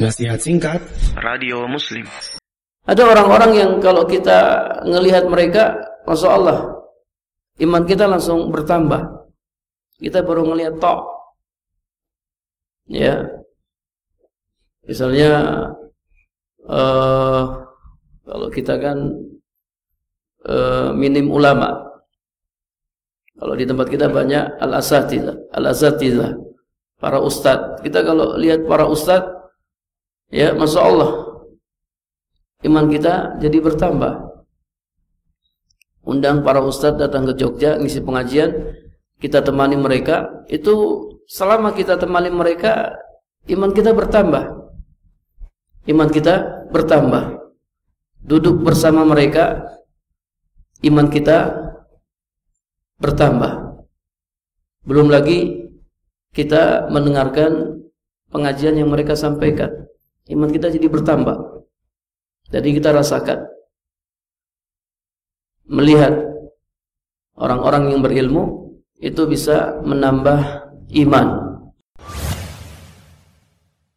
Nasihat singkat. Radio Muslim. Ada orang-orang yang kalau kita ngelihat mereka Masya Allah Iman kita langsung bertambah. Kita baru ngelihat tok. Ya. Misalnya uh, Kalau kita kan uh, Minim ulama. Kalau di tempat kita banyak Al-Asatidah Al-Asatidah Para ustadz. Kita kalau lihat para ustadz Ya, masya Allah, iman kita jadi bertambah. Undang para ustadz datang ke Jogja ngisi pengajian, kita temani mereka. Itu selama kita temani mereka, iman kita bertambah. Iman kita bertambah. Duduk bersama mereka, iman kita bertambah. Belum lagi kita mendengarkan pengajian yang mereka sampaikan iman kita jadi bertambah. Jadi kita rasakan melihat orang-orang yang berilmu itu bisa menambah iman